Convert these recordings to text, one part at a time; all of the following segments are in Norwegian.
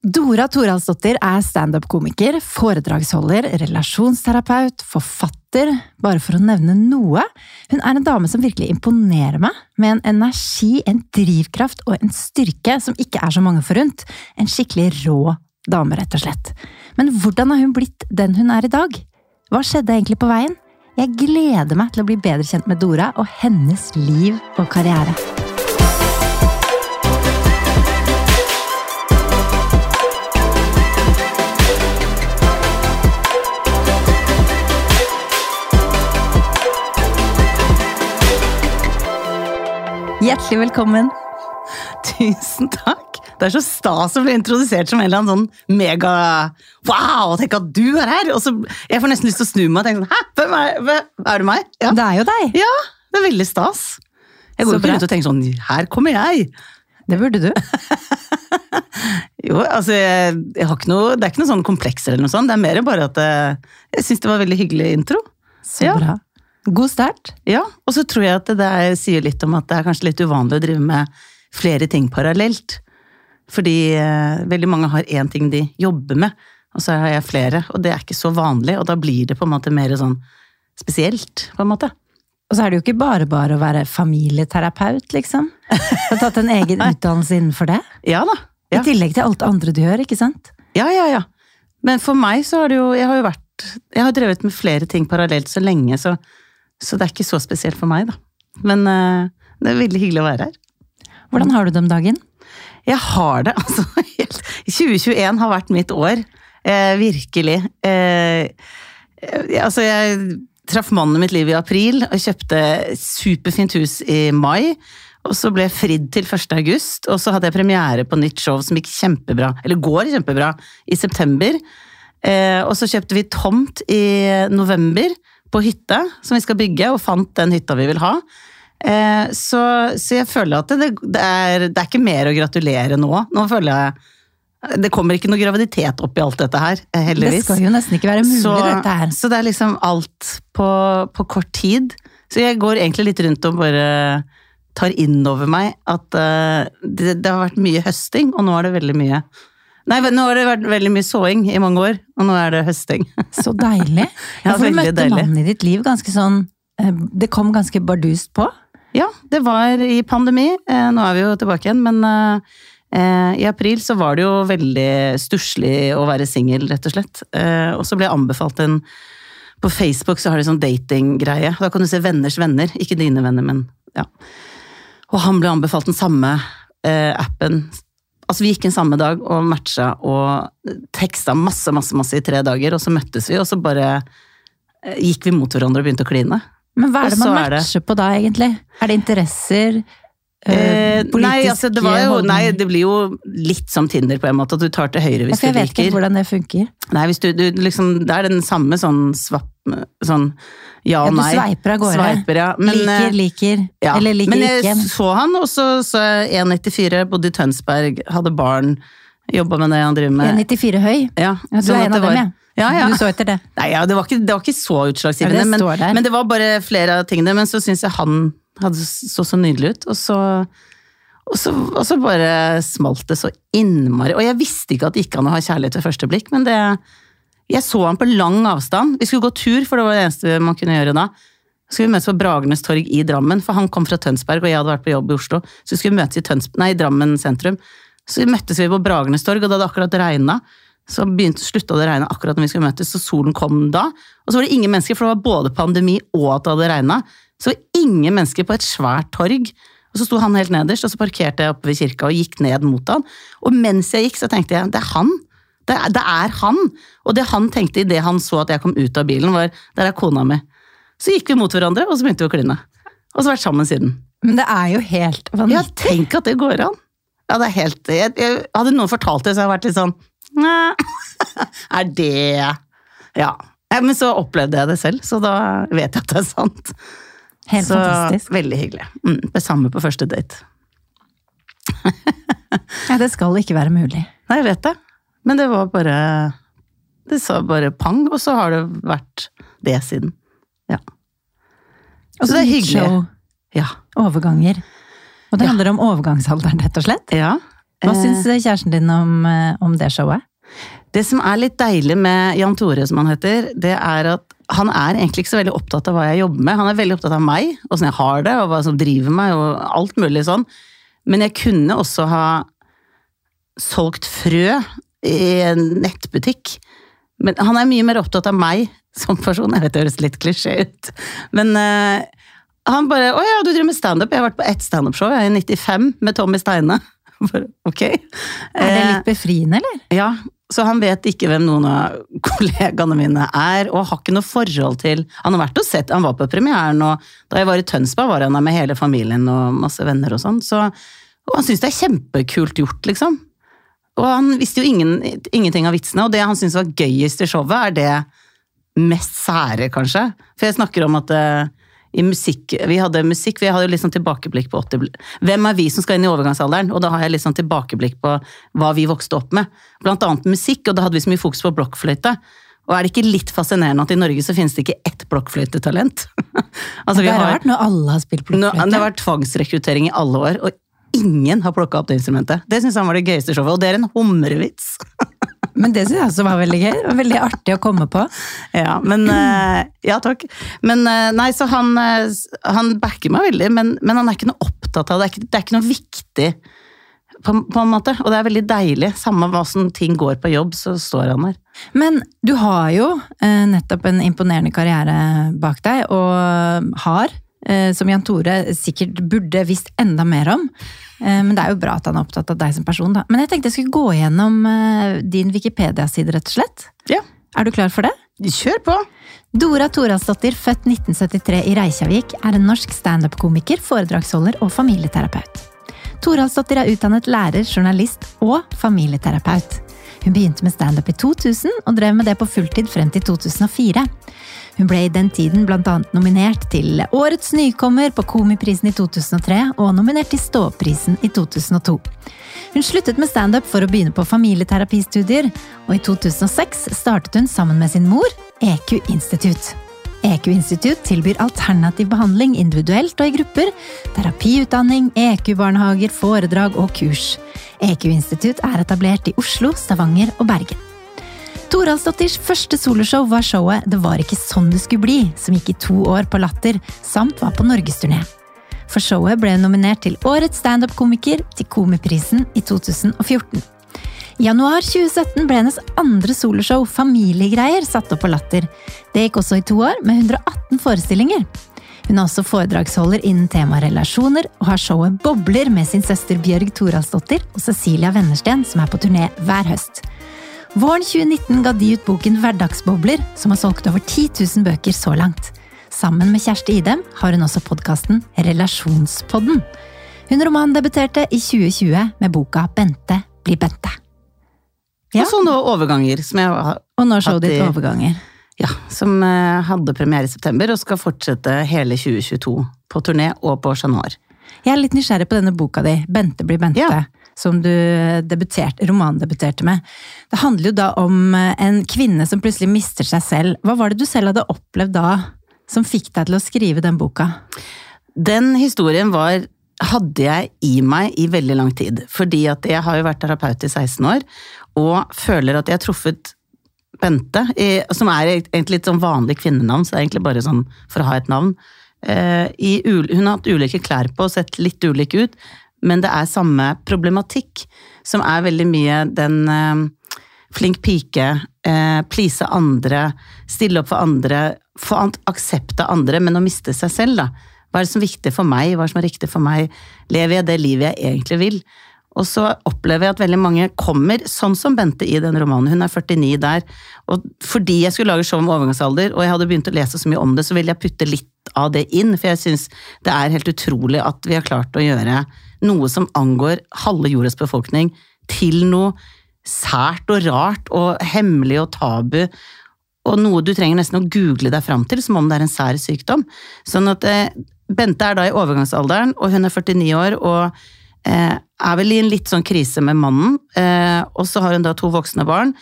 Dora Toralsdottir er standup-komiker, foredragsholder, relasjonsterapeut, forfatter, bare for å nevne noe. Hun er en dame som virkelig imponerer meg, med en energi, en drivkraft og en styrke som ikke er så mange forunt. En skikkelig rå dame, rett og slett. Men hvordan har hun blitt den hun er i dag? Hva skjedde egentlig på veien? Jeg gleder meg til å bli bedre kjent med Dora og hennes liv og karriere. Hjertelig velkommen. Tusen takk! Det er så stas å bli introdusert som en eller annen sånn mega Wow, tenk at du er her! Og så, Jeg får nesten lyst til å snu meg og tenke sånn Hæ, hvem er, er det meg? Ja. Det er jo deg. ja, det er veldig stas. Jeg går ikke rundt og tenker sånn Her kommer jeg! Det burde du. Jo, altså, jeg, jeg har ikke noe, Det er ikke noe sånn komplekser eller noe sånt. Det er mer bare at jeg, jeg syns det var veldig hyggelig intro. Så Ja. bra. God start. Ja, Og så tror jeg at det der sier litt om at det er kanskje litt uvanlig å drive med flere ting parallelt. Fordi eh, veldig mange har én ting de jobber med, og så har jeg flere. Og det er ikke så vanlig, og da blir det på en måte mer sånn spesielt, på en måte. Og så er det jo ikke bare bare å være familieterapeut, liksom. Du har tatt en egen utdannelse innenfor det. Ja da. Ja. I tillegg til alt andre du gjør, ikke sant? ja, ja, ja. Men for meg så har det jo Jeg har jo vært Jeg har drevet med flere ting parallelt så lenge, så, så det er ikke så spesielt for meg, da. Men uh, det er veldig hyggelig å være her. Hvordan har du det om dagen? Jeg har det, altså. Helt. 2021 har vært mitt år. Eh, virkelig. Eh, eh, altså, jeg traff mannen i mitt liv i april og kjøpte superfint hus i mai. Og så ble jeg fridd til 1. august, og så hadde jeg premiere på nytt show som gikk kjempebra, eller går kjempebra, i september. Eh, og så kjøpte vi tomt i november på hytte som vi skal bygge, og fant den hytta vi vil ha. Eh, så, så jeg føler at det, det, er, det er ikke mer å gratulere nå. Nå føler jeg Det kommer ikke noe graviditet opp i alt dette her, heldigvis. Det skal jo nesten ikke være mulig, så, dette her. så det er liksom alt på, på kort tid. Så jeg går egentlig litt rundt og bare tar inn over meg at uh, det, det har vært mye høsting, og nå er det veldig mye Nei, nå har det vært veldig mye såing i mange år, og nå er det høsting. Så deilig. Ja, for du møtte deilig. mannen i ditt liv ganske sånn eh, Det kom ganske bardust på. Ja, det var i pandemi. Eh, nå er vi jo tilbake igjen, men eh, i april så var det jo veldig stusslig å være singel, rett og slett. Og så ble jeg anbefalt en På Facebook så har de sånn datinggreie. Da kan du se venners venner, ikke dine venner, men ja. Og han ble anbefalt den samme appen. Altså Vi gikk inn samme dag og matcha og teksta masse, masse, masse i tre dager, og så møttes vi, og så bare eh, gikk vi mot hverandre og begynte å kline. Men hva er det man så er det- matcher på da, egentlig? Er det interesser? Eh, Eh, nei, altså det var jo, nei, det blir jo litt som Tinder på en måte, at du tar til høyre Ja, du liker. jeg vet ikke hvordan det funker. Nei, hvis du, du liksom, det er den samme sånn svapp, sånn ja Ja, og du nei. sveiper av gårde. Sveiper, ja. Men, liker, eh, liker. ja. Eller liker ikke. Men jeg ikke. så han, og så så jeg 1,94, bodde i Tønsberg, hadde barn, jobba med det han driver med. 1,94 høy. Ja, Ja, du sånn er en av av dem, ja. Ja, ja. Du så etter det. Nei, ja, det, var ikke, det var ikke så utslagsgivende, det men, men det var bare flere av tingene. Men så syns jeg han hadde så så nydelig ut, og så, og, så, og så bare smalt det så innmari. Og jeg visste ikke at det gikk an å ha kjærlighet ved første blikk, men det Jeg så han på lang avstand. Vi skulle gå tur, for det var det eneste man kunne gjøre da. Så skulle vi møtes på Bragernes torg i Drammen, for han kom fra Tønsberg, og jeg hadde vært på jobb i Oslo. Så skulle vi møtes i, Tøns nei, i Drammen sentrum. Så møttes vi på Bragernes torg, og det hadde akkurat regna. Så begynte, slutta det å regne akkurat når vi skulle møtes, så solen kom da. Og så var det ingen mennesker, for det var både pandemi og at det hadde regna. Så det var ingen mennesker på et svært torg. Og så sto han helt nederst, og så parkerte jeg oppe ved kirka og gikk ned mot han. Og mens jeg gikk, så tenkte jeg det er han. Det det er han. Og det han tenkte idet han så at jeg kom ut av bilen, var der er kona mi. Så gikk vi mot hverandre, og så begynte vi å kline. Og så vært sammen siden. Men det er jo helt Ja, tenk at det går an! Ja, det er helt jeg, jeg, Hadde noen fortalt det, så hadde jeg vært litt sånn Næ, er det Ja. Ja, Men så opplevde jeg det selv, så da vet jeg at det er sant. Helt så fantastisk. veldig hyggelig. Mm, det samme på første date. Ja, det skal ikke være mulig. Nei, jeg vet det. Men det var bare Det sa bare pang, og så har det vært det siden. Ja. Så det er hyggelig. show, Ja. overganger. Og det Ja. handler om overgangsalderen, rett og slett. ja. Hva Eh, syns kjæresten din om, eh, om det showet? Det som er litt deilig med Jan Tore, som han heter, det er at han er egentlig ikke så veldig opptatt av hva jeg jobber med. Han er veldig opptatt av meg, åssen jeg har det, og hva som driver meg, og alt mulig sånn. Men jeg kunne også ha solgt frø i en nettbutikk. Men han er mye mer opptatt av meg som person. Jeg vet det høres litt klisjé ut. Men uh, han bare 'Å ja, du driver med standup'. Jeg har vært på ett standupshow jeg, i 95 med Tommy Steine. Ok. Er det Eh, litt befriende, eller? ja, så han vet ikke hvem noen av kollegaene mine er, og har ikke noe forhold til Han har vært og sett, han var på premieren, og da jeg var i Tønsberg, var han der med hele familien og masse venner og sånn, så Og han syns det er kjempekult gjort, liksom. Og han visste jo ingen, ingenting av vitsene, og det han syntes var gøyest i showet, er det mest sære, kanskje. For jeg snakker om at eh, i musikk, Vi hadde musikk, vi hadde litt sånn tilbakeblikk på 80 Hvem er vi som skal inn i overgangsalderen? Og da har jeg litt sånn tilbakeblikk på hva vi vokste opp med. Blant annet musikk, og da hadde vi så mye fokus på blokkfløyte. Og er det ikke litt fascinerende at i Norge så finnes det ikke ett blokkfløytetalent? altså, det er har, rart når alle har spilt nå, det har vært tvangsrekruttering i alle år, og ingen har plukka opp det instrumentet. Det syns han var det gøyeste showet, og det er en humrevits. Men det syns jeg også var veldig gøy. Det var veldig artig å komme på. Ja, men eh, Ja, takk. Men eh, nei, så han, eh, han backer meg veldig, men, men han er ikke noe opptatt av det. Er ikke, det er ikke noe viktig, på, på en måte. Og det er veldig deilig. Samme hva som ting går på jobb, så står han der. Men du har jo nettopp en imponerende karriere bak deg, og har, som Jan Tore sikkert burde visst enda mer om. Eh, men det er jo bra at han er opptatt av deg som person, da. Men jeg tenkte jeg skulle gå gjennom eh, din Wikipedia-side, rett og slett. Ja, Er du klar for det? kjør på! Dora Toralsdottir, født 1973 i Reykjavik, er en norsk standup-komiker, foredragsholder og familieterapeut. Toralsdottir er utdannet lærer, journalist og familieterapeut. Hun begynte med standup i 2000 og drev med det på fulltid frem til 2004. Hun ble i den tiden annet nominert til Årets nykommer på Komiprisen i 2003 og nominert til Ståprisen i 2002. Hun sluttet med standup for å begynne på familieterapistudier, og i 2006 startet hun sammen med sin mor EQ Institute. EQ Institute tilbyr alternativ behandling individuelt og i grupper, terapiutdanning, EQ-barnehager, foredrag og kurs. EQ Institute er etablert i Oslo, Stavanger og Bergen. Toralsdotters første soloshow var showet Det var ikke sånn det skulle bli, som gikk i to år på Latter, samt var på norgesturné. For showet ble hun nominert til Årets standup-komiker til Komiprisen i 2014. I januar 2017 ble hennes andre soloshow, Familiegreier, satt opp på Latter. Det gikk også i to år, med 118 forestillinger. Hun er også foredragsholder innen temaet relasjoner, og har showet Bobler med sin søster Bjørg Toralsdottir og Cecilia Vennersten, som er på turné hver høst. Våren 2019 ga de ut boken Hverdagsbobler, som har solgt over 10 000 bøker så langt. Sammen med Kjersti Idem har hun også podkasten Relasjonspodden. Hun romandebuterte i 2020 med boka Bente blir Bente. Ja. Og så nå overganger, som jeg har Og nå showet ditt Overganger. Ja, som eh, hadde premiere i september og skal fortsette hele 2022 på turné og på Chat Noir. Jeg er litt nysgjerrig på denne boka di, Bente blir Bente, Ja. Som du debuterte, romandebuterte med. Det handler jo da om eh, en kvinne som plutselig mister seg selv. Hva var det du selv hadde opplevd da, som fikk deg til å skrive den boka? Den historien var hadde jeg i meg i veldig lang tid. Fordi at jeg har jo vært terapeut i 16 år, og føler at jeg har truffet Bente, som er egentlig et sånn vanlig kvinnenavn, så det er egentlig bare sånn for å ha et navn. Eh, hun har hatt ulike klær på og sett litt ulik ut, men det er samme problematikk, som er veldig mye den eh, flink pike, eh, please andre, stille opp for andre, få aksept av andre, men å miste seg selv, da. Hva er det som er viktig for meg, hva er det som er riktig for meg? Lever jeg det livet jeg egentlig vil? Og så opplever jeg at veldig mange kommer, sånn som Bente i den romanen, hun er 49 der, og fordi jeg skulle lage show om overgangsalder, og jeg hadde begynt å lese så mye om det, så ville jeg putte litt av det inn, for jeg syns det er helt utrolig at vi har klart å gjøre noe som angår halve jordas befolkning, til noe sært og rart og hemmelig og tabu, og noe du trenger nesten å google deg fram til, som om det er en sær sykdom. Sånn at eh, Bente er da i overgangsalderen, og hun er 49 år, og eh, er vel i en litt sånn krise med mannen, eh, og så har hun da to voksne barn,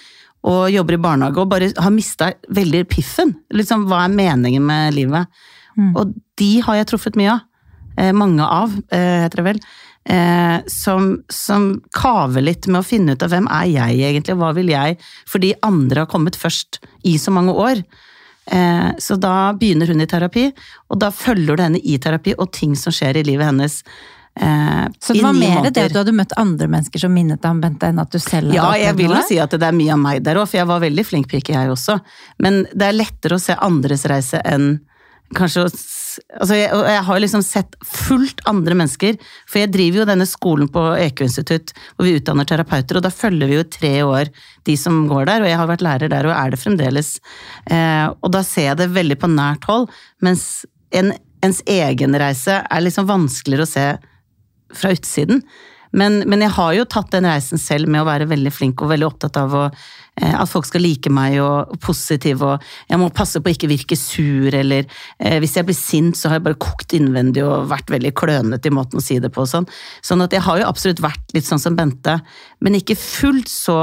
og jobber i barnehage, og bare har mista veldig piffen. Liksom, hva er meningen med livet? Og de har jeg truffet mye av. Eh, mange av, eh, heter det vel. Eh, som, som kaver litt med å finne ut av hvem er jeg egentlig, hva vil jeg, fordi andre har kommet først i så mange år. Eh, så da begynner hun i terapi, og da følger du henne i terapi og ting som skjer i livet hennes. Eh, så det var mer det at du hadde møtt andre mennesker som minnet deg om Bente, enn at du selv hadde Ja, jeg vil jo si at det er mye av meg der òg, for jeg var veldig flink pike, jeg også. Men det er lettere å se andres reise enn kanskje å Altså, jeg, og jeg har liksom sett fullt andre mennesker, for jeg driver jo denne skolen på EQ-institutt hvor vi utdanner terapeuter, og da følger vi jo tre år de som går der, og jeg har vært lærer der og er det fremdeles. Eh, og da ser jeg det veldig på nært hold, mens en, ens egen reise er liksom vanskeligere å se fra utsiden. Men, men jeg har jo tatt den reisen selv med å være veldig flink og veldig opptatt av å, eh, at folk skal like meg og, og positiv, og jeg må passe på å ikke virke sur, eller eh, hvis jeg blir sint, så har jeg bare kokt innvendig og vært veldig klønete i måten å si det på og sånn. Sånn at jeg har jo absolutt vært litt sånn som Bente, men ikke fullt så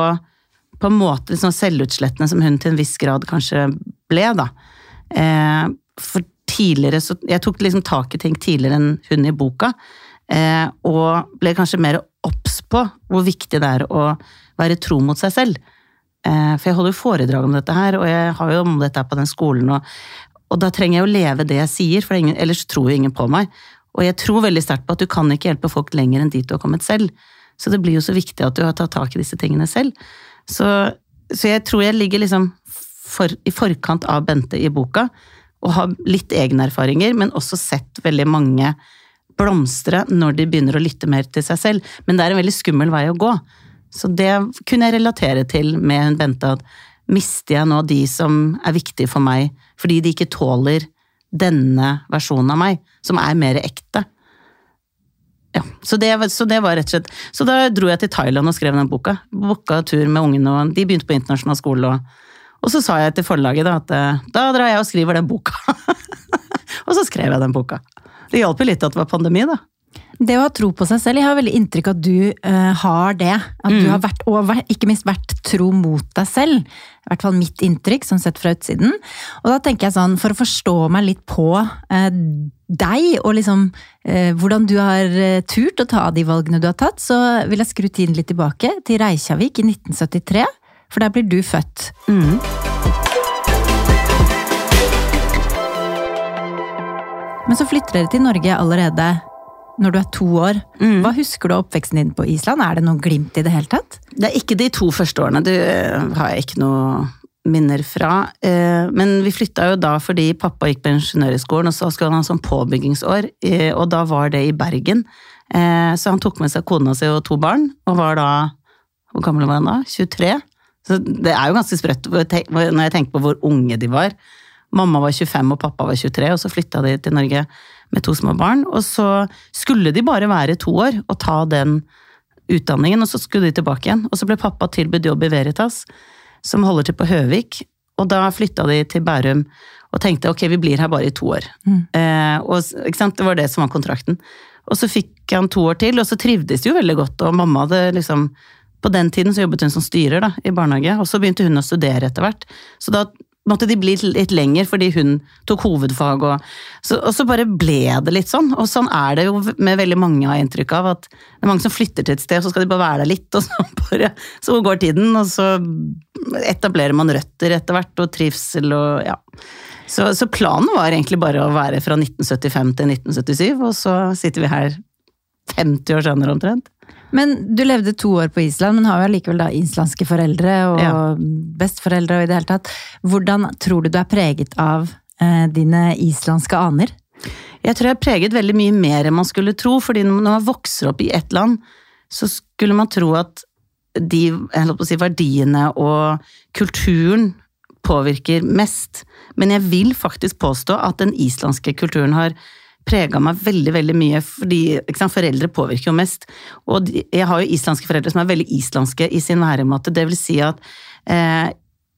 på en måte sånn selvutslettende som hun til en viss grad kanskje ble, da. Eh, for tidligere så Jeg tok liksom tak i ting tidligere enn hun i boka. Eh, og ble kanskje mer obs på hvor viktig det er å være tro mot seg selv. Eh, for jeg holder jo foredrag om dette her, og jeg har jo om dette her på den skolen, og, og da trenger jeg å leve det jeg sier, for ingen, ellers tror jo ingen på meg. Og jeg tror veldig sterkt på at du kan ikke hjelpe folk lenger enn dit du har kommet selv. Så det blir jo så viktig at du har tatt tak i disse tingene selv. Så, så jeg tror jeg ligger liksom for, i forkant av Bente i boka, og har litt egne erfaringer, men også sett veldig mange blomstre når de begynner å lytte mer til seg selv. Men det er en veldig skummel vei å gå. Så det kunne jeg relatere til med hun Bente, at mister jeg nå de som er viktige for meg, fordi de ikke tåler denne versjonen av meg, som er mer ekte. Ja, så det, så det var rett og slett Så da dro jeg til Thailand og skrev den boka. Booka tur med ungene, og de begynte på internasjonal skole. Og, og så sa jeg til forlaget da, at eh, da drar jeg og skriver den boka. og så skrev jeg den boka. Det hjalp jo litt at det var pandemi, da. Det å ha tro på seg selv, jeg har veldig inntrykk av at du uh, har det. At Mm. du har vært, og ikke minst vært tro mot deg selv. I hvert fall mitt inntrykk, sånn sett fra utsiden. Og da tenker jeg sånn, for å forstå meg litt på uh, deg, og liksom uh, hvordan du har turt å ta de valgene du har tatt, så vil jeg skru tiden litt tilbake til Reykjavik i 1973. For der blir du født. Mm. Men så flytter dere til Norge allerede når du er to år. Mm. Hva husker du av oppveksten din på Island? Er det noe glimt i det hele tatt? Det er ikke de to første årene, det eh, har jeg ikke noe minner fra. Eh, Men vi flytta jo da fordi pappa gikk på ingeniørhøgskolen, og så skulle han ha sånn påbyggingsår, eh, og da var det i Bergen. Så han tok med seg kona si og to barn, og var da Hvor gammel var han da? 23? Så det er jo ganske sprøtt når jeg tenker på hvor unge de var. Mamma var 25 og pappa var 23, og så flytta de til Norge med to små barn. Og så skulle de bare være to år og ta den utdanningen, og så skulle de tilbake igjen. Og så ble pappa tilbudt jobb i Veritas, som holder til på Høvik. Og da flytta de til Bærum og tenkte ok, vi blir her bare i to år. Eh, og? Det var det som var kontrakten. Og så fikk han to år til, og så trivdes de jo veldig godt, og mamma hadde liksom På den tiden så jobbet hun som styrer da, i barnehage, og så begynte hun å studere etter hvert. Så da måtte de bli litt lenger fordi hun tok hovedfag, og så, og så bare ble det litt sånn. Og sånn er det jo med veldig mange, har jeg inntrykk av. At det er mange som flytter til et sted, og så skal de bare være der litt, og så, bare, så går tiden, og så etablerer man røtter etter hvert, og trivsel og ja. Så, så planen var egentlig bare å være fra 1975 til 1977, og så sitter vi her 50 år senere omtrent. Men du levde to år på Island, men har jo allikevel da islandske foreldre og Ja. besteforeldre og i det hele tatt. Hvordan tror du du er preget av eh, dine islandske aner? Jeg tror jeg er preget veldig mye mer enn man skulle tro, fordi når man vokser opp i ett land, så skulle man tro at de si, verdiene og kulturen påvirker mest. Men jeg vil faktisk påstå at den islandske kulturen har prega meg veldig veldig mye, fordi sant, foreldre påvirker jo mest. Og jeg har jo islandske foreldre som er veldig islandske i sin væremåte. Det vil si at eh,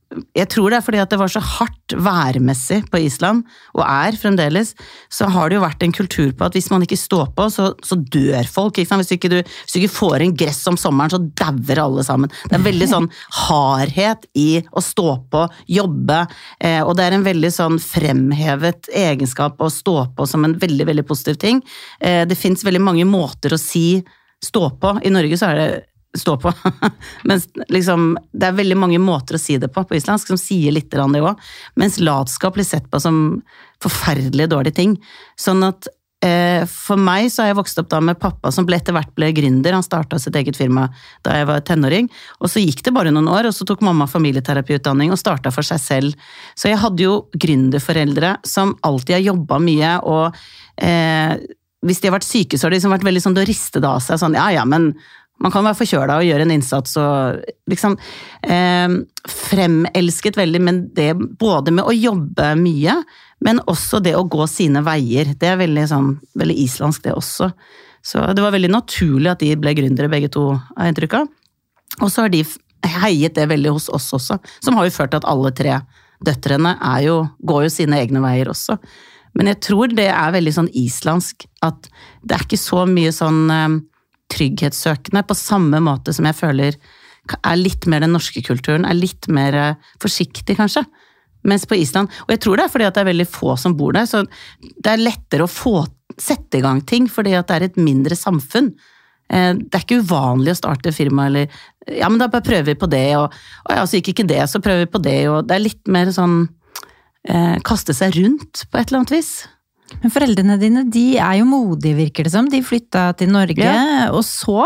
jeg tror det er fordi at det var så hardt værmessig på Island, og er fremdeles, så har det jo vært en kultur på at hvis man ikke står på, så, så dør folk. Ikke? Hvis, ikke, du, hvis du ikke får inn gress om sommeren, så dauer alle sammen. Det er veldig sånn hardhet i å stå på, jobbe, eh, og det er en veldig sånn fremhevet egenskap å stå på som en veldig, veldig positiv ting. Eh, det fins veldig mange måter å si stå på. I Norge så er det stå på. Mens liksom, det er veldig mange måter å si det på på islandsk, som sier litt det òg. Mens latskap blir sett på som forferdelig dårlige ting. Sånn at eh, for meg så har jeg vokst opp da med pappa som etter hvert ble gründer. Han starta sitt eget firma da jeg var tenåring. Og så gikk det bare noen år, og så tok mamma familieterapiutdanning og starta for seg selv. Så jeg hadde jo gründerforeldre som alltid har jobba mye og eh, hvis de har vært syke, så har de liksom vært veldig sånn, da riste det av seg. sånn, ja ja, men man kan være forkjøla og gjøre en innsats og liksom eh, Fremelsket veldig men det både med å jobbe mye, men også det å gå sine veier. Det er veldig, sånn, veldig islandsk, det også. Så det var veldig naturlig at de ble gründere, begge to, har jeg inntrykk av. Og så har de heiet det veldig hos oss også, som har jo ført til at alle tre døtrene jo, går jo sine egne veier også. Men jeg tror det er veldig sånn islandsk at det er ikke så mye sånn eh, trygghetssøkende på samme måte som jeg føler er litt mer den norske kulturen, er litt mer eh, forsiktig, kanskje. Mens på Island Og jeg tror det er fordi det er veldig få som bor der, så det er lettere å få sette i gang ting fordi det er et mindre samfunn. Eh, det er ikke uvanlig å starte firma eller Ja, men da bare prøver vi på det, og, og ja, så gikk ikke det, så prøver vi på det, og det er litt mer sånn eh, kaste seg rundt på et eller annet vis. Men foreldrene dine de er jo modige, virker det som. De flytta til Norge, ja. og så,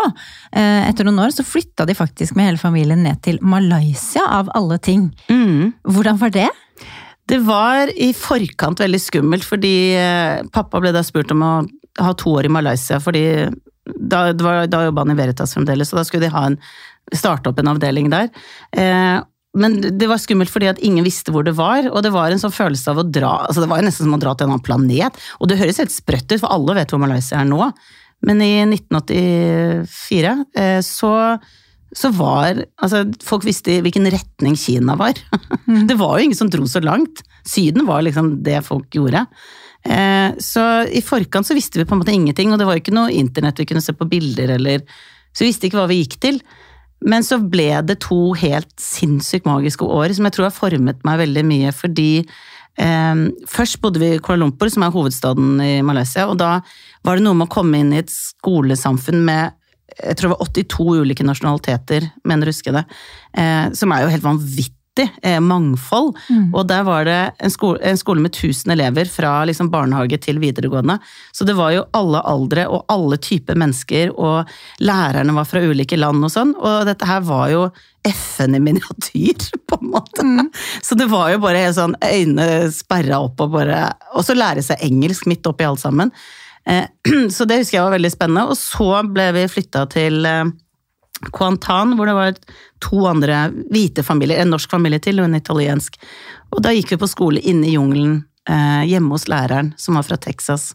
eh, etter noen år, så flytta de faktisk med hele familien ned til Malaysia, av alle ting. Mm. Hvordan var det? Det var i forkant veldig skummelt, fordi eh, pappa ble da spurt om å ha to år i Malaysia, fordi da, da jobba han i Veritas fremdeles, og da skulle de ha en, starte opp en avdeling der. Eh, men det var skummelt fordi at ingen visste hvor det var, og det var en sånn følelse av å dra altså Det var jo nesten som å dra til en annen planet. Og det høres helt sprøtt ut, for alle vet hvor Malaysia er nå. Men i 1984 eh, så, så var Altså, folk visste hvilken retning Kina var. Mm. Det var jo ingen som dro så langt. Syden var liksom det folk gjorde. Eh, så i forkant så visste vi på en måte ingenting, og det var jo ikke noe internett vi kunne se på bilder eller Så vi visste ikke hva vi gikk til. Men så ble det to helt sinnssykt magiske år som jeg tror har formet meg veldig mye, fordi eh, først bodde vi i Kuala Lumpur, som er hovedstaden i Malaysia, og da var det noe med å komme inn i et skolesamfunn med jeg tror det var 82 ulike nasjonaliteter, mener du husker det, eh, som er jo helt vanvittig mangfold. Mm. Og der var det en skole, en skole med 1000 elever fra liksom barnehage til videregående. Så det var jo alle aldre og alle typer mennesker, og lærerne var fra ulike land og sånn. Og dette her var jo FN i miniatyr, på en måte. Mm. Så det var jo bare sånn øynene sperra opp og bare Og så lære seg engelsk midt oppi alt sammen. Eh, så det husker jeg var veldig spennende. Og så ble vi flytta til Quantan, hvor det var to andre hvite familier, en norsk familie til og en italiensk. Og da gikk vi på skole inne i jungelen, eh, hjemme hos læreren, som var fra Texas.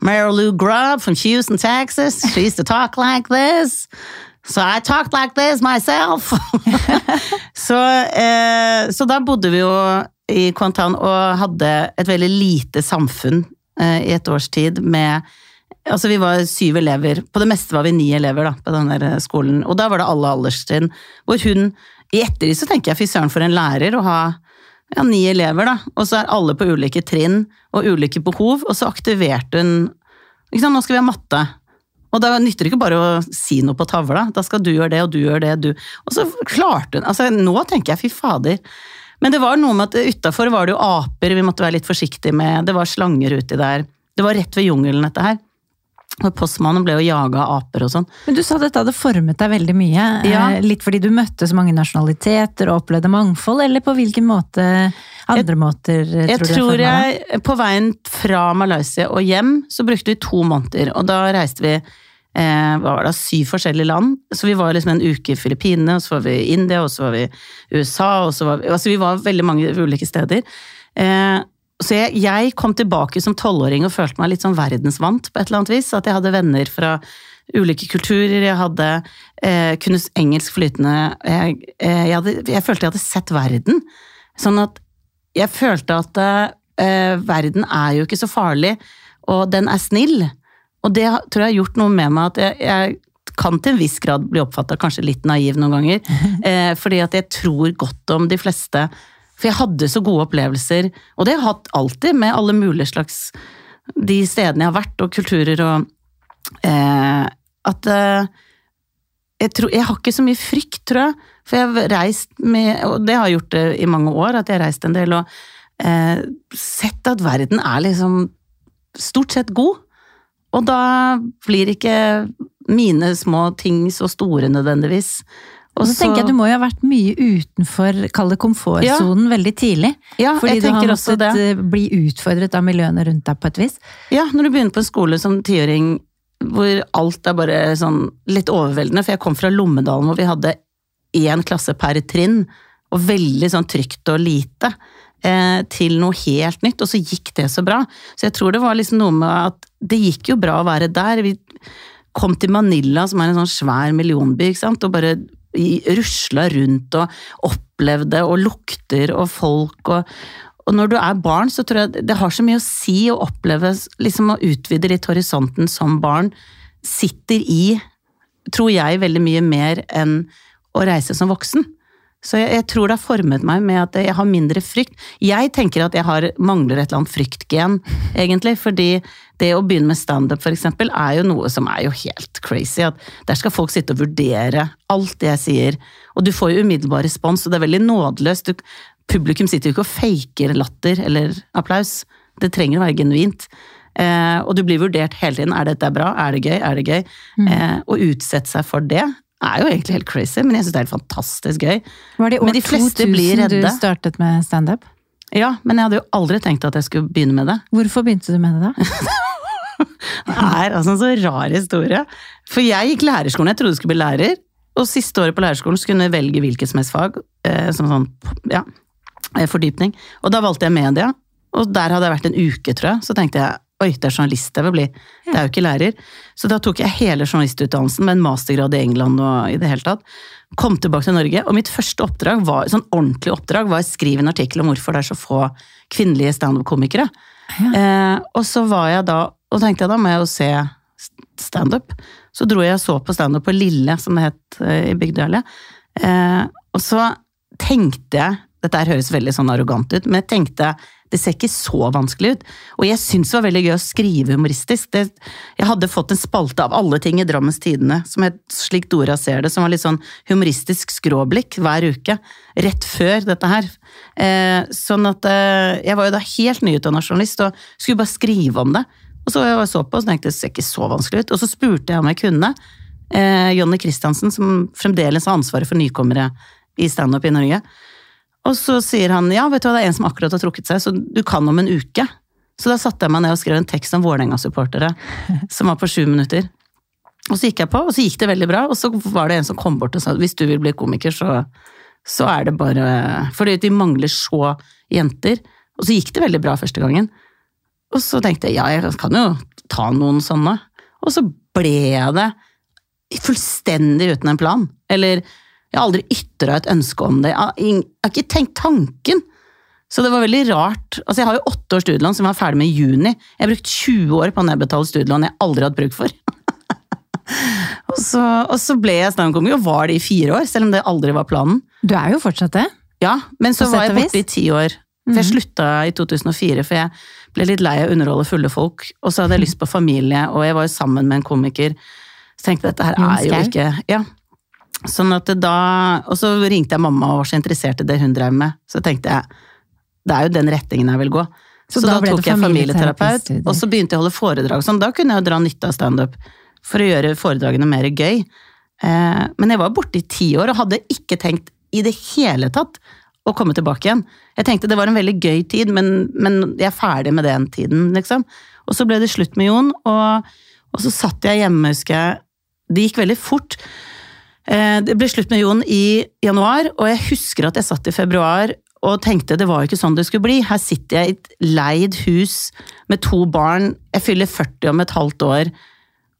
Marilou Grubb from Houston, Texas. She used to talk like this. So I talked like this myself. så, eh, så, da bodde vi jo i Kuantan og hadde et veldig lite samfunn eh, i et års tid med Altså, vi var syv elever. På det meste var vi ni elever da, på den eh, skolen. Og da var det alle alderstrinn. Hvor hun I ettertid så tenker jeg fy søren for en lærer å ha ja, ni elever, da. Og så er alle på ulike trinn og ulike behov, og så aktiverte hun ikke sant, Nå skal vi ha matte. Og da nytter det ikke bare å si noe på tavla. Da skal du gjøre det, og du gjør det, du Og så klarte hun Altså, nå tenker jeg fy fader. Men det var noe med at utafor var det jo aper vi måtte være litt forsiktige med, det var slanger uti der. Det var rett ved jungelen, dette her. Postmannen ble jo jaga av aper og sånn. Men du sa dette hadde formet deg veldig mye. Ja. Eh, litt fordi du møtte så mange nasjonaliteter og opplevde mangfold, eller på hvilken måte andre jeg, måter tror jeg du tror jeg, På veien fra Malaysia og hjem så brukte vi to måneder, og da reiste vi eh, hva var det, syv forskjellige land. Så vi var liksom en uke i Filippinene, og så var vi i India, og så var vi i USA, og så var vi Altså vi var veldig mange ulike steder. Eh, så jeg, jeg, kom tilbake som tolvåring og følte meg litt sånn verdensvant på et eller annet vis. At jeg hadde venner fra ulike kulturer, jeg hadde eh, kunne engelsk flytende jeg, eh, jeg, hadde, jeg, følte jeg hadde sett verden. Sånn at jeg følte at eh, verden er jo ikke så farlig, og den er snill. Og det tror jeg har gjort noe med meg at jeg, kan til en viss grad bli oppfatta kanskje litt naiv noen ganger. Eh, fordi at jeg tror godt om de fleste for jeg hadde så gode opplevelser, og det har jeg hatt alltid, med alle mulige slags De stedene jeg har vært, og kulturer og eh, at eh, jeg, tror, jeg har ikke så mye frykt, tror jeg. For jeg har reist med, og det har jeg gjort det i mange år, at jeg har reist en del og eh, sett at verden er liksom stort sett god. Og da blir ikke mine små ting så store nødvendigvis. Og så tenker jeg Du må jo ha vært mye utenfor kall det komfortsonen veldig tidlig. Ja, fordi du har måttet eh, bli utfordret av miljøene rundt deg på et vis. Ja, når du begynner på en skole som tiåring hvor alt er bare sånn litt overveldende, for jeg kom fra Lommedalen hvor vi hadde én klasse per trinn, og veldig sånn trygt og lite, eh, til noe helt nytt, og så gikk det så bra. Så jeg tror det var liksom noe med at det gikk jo bra å være der. Vi kom til Manila, som er en sånn svær millionby, og bare rusla rundt og opplevde, og lukter og folk og og når du er barn, så tror jeg det har så mye å si å oppleve, liksom å utvide litt horisonten som barn, sitter i, tror jeg, veldig mye mer enn å reise som voksen. Så jeg, jeg tror det har formet meg med at jeg har mindre frykt. Jeg tenker at jeg har, mangler et eller annet fryktgen, egentlig, fordi det å begynne med standup eksempel, er jo noe som er jo helt crazy. At der skal folk sitte og vurdere alt det jeg sier, og du får jo umiddelbar respons, og det er veldig nådeløst. Du, publikum sitter jo ikke og faker latter eller applaus. Det trenger å være genuint. Eh, og du blir vurdert hele tiden. Er dette bra? Er det gøy? Er det gøy? Eh, å utsette seg for det er jo egentlig helt crazy, men jeg syns det er helt fantastisk gøy. Var det i år de 2000 blir du startet med standup? Ja, men jeg hadde jo aldri tenkt at jeg skulle begynne med det. Hvorfor begynte du med det da? Det er altså en så rar historie. For jeg gikk lærerskolen, jeg trodde jeg skulle bli lærer. Og siste året på lærerskolen så kunne jeg velge hvilket som helst fag. Eh, som sånn, ja, eh, fordypning. Og da valgte jeg media. Og der hadde jeg vært en uke, tror jeg. Så tenkte jeg oi, det er journalist jeg vil bli. Det er jo ikke lærer. Så da tok jeg hele journalistutdannelsen med en mastergrad i England og i det hele tatt. Kom tilbake til Norge, og mitt første oppdrag var, sånn ordentlig oppdrag var å skrive en artikkel om hvorfor det er så få kvinnelige standup-komikere. Eh, og så var jeg da, og tenkte jeg da må jeg jo se standup. Så dro jeg og så på standup på Lille, som det het eh, i Bygdøyallet. Eh, og så tenkte jeg Dette her høres veldig sånn arrogant ut, men jeg tenkte det ser ikke så vanskelig ut. Og jeg syntes det var veldig gøy å skrive humoristisk. Det, jeg hadde fått en spalte av alle ting i Drammens Tidende, som het Slik Dora ser det, som var litt sånn humoristisk skråblikk hver uke. Rett før dette her. Eh, sånn at eh, jeg var jo da helt nyutdanna journalist og skulle bare skrive om det. Og så jeg så på og tenkte det ser ikke så vanskelig ut. Og så spurte jeg om jeg kunne. Eh, Jonny Christiansen, som fremdeles har ansvaret for nykommere i standup i Norge. Og så sier han ja, vet du hva, det er en som akkurat har trukket seg, så du kan om en uke. Så da satte jeg meg ned og skrev en tekst om Vålerenga-supportere, som var på sju minutter. Og så gikk jeg på, og så gikk det veldig bra, og så var det en som kom bort og sa hvis du vil bli komiker, så, så er det bare Fordi vi mangler så jenter. Og så gikk det veldig bra første gangen. Og så tenkte jeg ja, jeg kan jo ta noen sånne. Og så ble jeg det fullstendig uten en plan. Eller jeg har aldri ytra et ønske om det. Jeg har, ikke tenkt tanken. Så det var veldig rart. Altså Jeg har jo åtte års studielån som jeg var ferdig med i juni. Jeg har brukt 20 år på å nedbetale studielån jeg aldri har hatt bruk for. og, så, og så ble jeg standup-komiker, og var det i fire år, selv om det aldri var planen. Du er jo fortsatt det. Ja, men så var jeg borte i ti år. For jeg slutta i 2004, for jeg ble litt lei av å underholde fulle folk. Og så hadde jeg lyst på familie, og jeg var jo sammen med en komiker. Så tenkte jeg dette her er jo ikke Ja. Sånn at da Og så ringte jeg mamma og var så interessert i det hun drev med. Så tenkte jeg det er jo den retningen jeg vil gå. Så Så, da da, tok jeg familieterapeut, og så begynte jeg å holde foredrag. Sånn, da kunne jeg jo dra nytte av standup for å gjøre foredragene mer gøy. Eh, men jeg var borte i ti år og hadde ikke tenkt i det hele tatt å komme tilbake igjen. Jeg tenkte det var en veldig gøy tid, men, men jeg er ferdig med den tiden, liksom. Og så ble det slutt med Jon, og, og så satt jeg hjemme, husker jeg. Det gikk veldig fort. Eh, Det ble slutt med Jon i januar, og jeg husker at jeg satt i februar og tenkte det var jo ikke sånn det skulle bli. Her sitter jeg i et leid hus med to barn, jeg fyller 40 om et halvt år.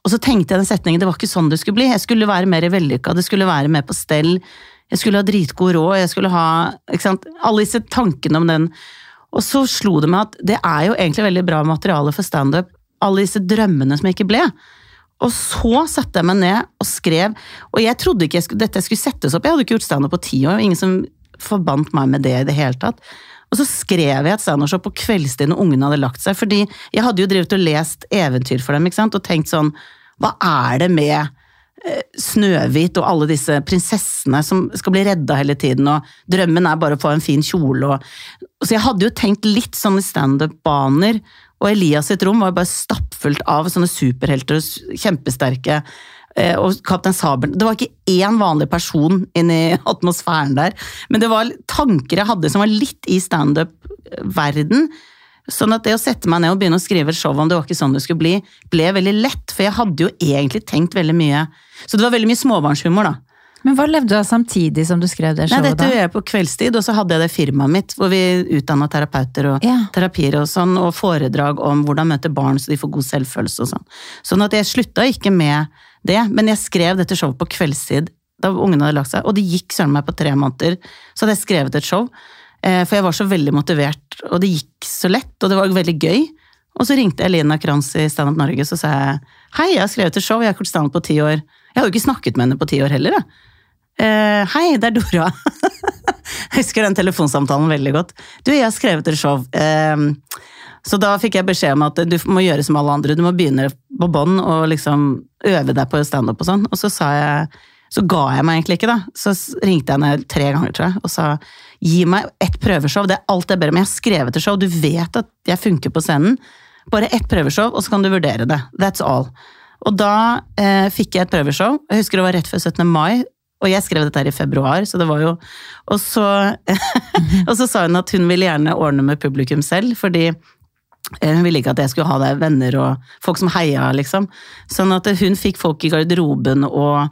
Og så tenkte jeg den setningen, det var ikke sånn det skulle bli. Jeg skulle være mer vellykka, det skulle være mer på stell. Jeg skulle ha dritgod råd, jeg skulle ha ikke sant? Alle disse tankene om den. Og så slo det meg at det er jo egentlig veldig bra materiale for standup. Alle disse drømmene som jeg ikke ble. Og så satte jeg meg ned og skrev, og jeg trodde ikke jeg skulle, dette skulle settes opp. Jeg hadde ikke gjort standup på ti år, ingen som forbandt meg med det i det hele tatt. Og så skrev jeg et standup på kveldstid når ungene hadde lagt seg, fordi jeg hadde jo drevet og lest eventyr for dem, ikke sant, og tenkt sånn hva er det med eh, Snøhvit og alle disse prinsessene som skal bli redda hele tiden, og drømmen er bare å få en fin kjole og Så jeg hadde jo tenkt litt sånn i standup-baner, og Elias sitt rom var bare stappfullt av sånne superhelter og kjempesterke. eh, Og Kaptein Sabelen Det var ikke én vanlig person inni atmosfæren der, men det var tanker jeg hadde som var litt i standup-verden. Sånn at det å sette meg ned og begynne å skrive et show om det var ikke sånn det skulle bli, ble veldig lett, for jeg hadde jo egentlig tenkt veldig mye Så det var veldig mye småbarnshumor, da. Men hva levde du av samtidig som du skrev det Nei, showet? dette gjorde gjør jeg på kveldstid, og så hadde jeg det firmaet mitt hvor vi utdanna terapeuter og Ja. terapier og sånn, og foredrag om hvordan møte barn så de får god selvfølelse og sånn. Sånn at jeg slutta ikke med det, men jeg skrev dette showet på kveldstid da ungene hadde lagt seg, og det gikk søren meg på tre måneder. Så hadde jeg skrevet et show, eh, for jeg var så veldig motivert, og det gikk så lett, og det var veldig gøy. Og så ringte Elina Kranz i Stand Up Norge, så sa jeg hei, jeg har skrevet et show, jeg har vært standup på ti år. Jeg hadde jo ikke snakket med henne på ti år heller, jeg. Eh, hei, det er Dora. jeg husker den telefonsamtalen veldig godt. Du, jeg har skrevet et show. Uh, så da fikk jeg beskjed om at du må gjøre som alle andre, du må begynne på bånn og liksom øve deg på standup og sånn. Og så sa jeg så ga jeg meg egentlig ikke, da. Så ringte jeg ned tre ganger, tror jeg, og sa gi meg ett prøveshow, det er alt jeg ber om. Jeg har skrevet et show, du vet at jeg funker på scenen. Bare ett prøveshow, og så kan du vurdere det. That's all. Og da eh, fikk jeg et prøveshow. Jeg husker det var rett før 17. mai, og jeg skrev dette her i februar, så det var jo Og så, og så sa hun at hun ville gjerne ordne med publikum selv, fordi eh, hun ville ikke at jeg skulle ha der venner og folk som heia, liksom. Sånn at hun fikk folk i garderoben og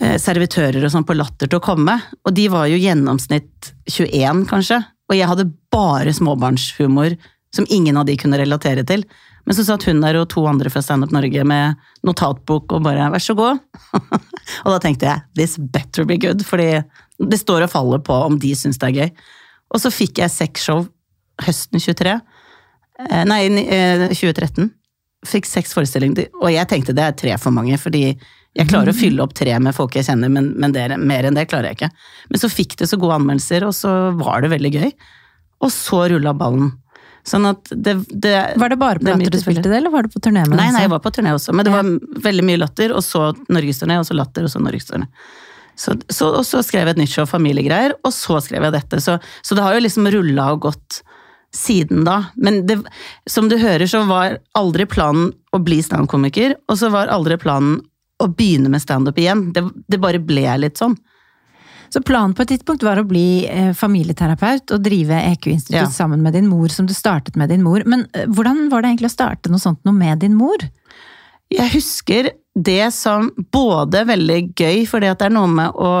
eh, servitører og sånn på Latter til å komme. Og de var jo gjennomsnitt 21, kanskje. Og jeg hadde bare småbarnshumor som ingen av de kunne relatere til. Men så satt hun der og to andre fra Stand Up Norge med notatbok og bare 'vær så god'. og da tenkte jeg 'this better be good', fordi det står og faller på om de syns det er gøy. Og så fikk jeg seks show høsten 23. Eh, Nei, eh, 2013. Fikk seks forestillinger, og jeg tenkte det er tre for mange, fordi jeg klarer å fylle opp tre med folk jeg kjenner, men, men det, mer enn det klarer jeg ikke. Men så fikk det så gode anmeldelser, og så var det veldig gøy. Og så rulla ballen. Sånn at det, det Var det bare på det er Latter du spilte det, eller var du på turné med Nei, nei, jeg var på turné også, men det var veldig mye latter, og så norgesturné, og så latter, og så norgesturné. Så, så, og så skrev jeg et nytt show, familiegreier, og så skrev jeg dette. Så, så det har jo liksom rulla og gått siden da. Men det, som du hører, så var aldri planen å bli standup-komiker, og så var aldri planen å begynne med standup igjen. Det, det bare ble litt sånn. Så planen på et tidspunkt var å bli eh, familieterapeut og drive EQ-institutt Ja. sammen med din mor, som du startet med din mor. Men eh, hvordan var det egentlig å starte noe sånt noe med din mor? Jeg husker det som både veldig gøy, fordi at det er noe med å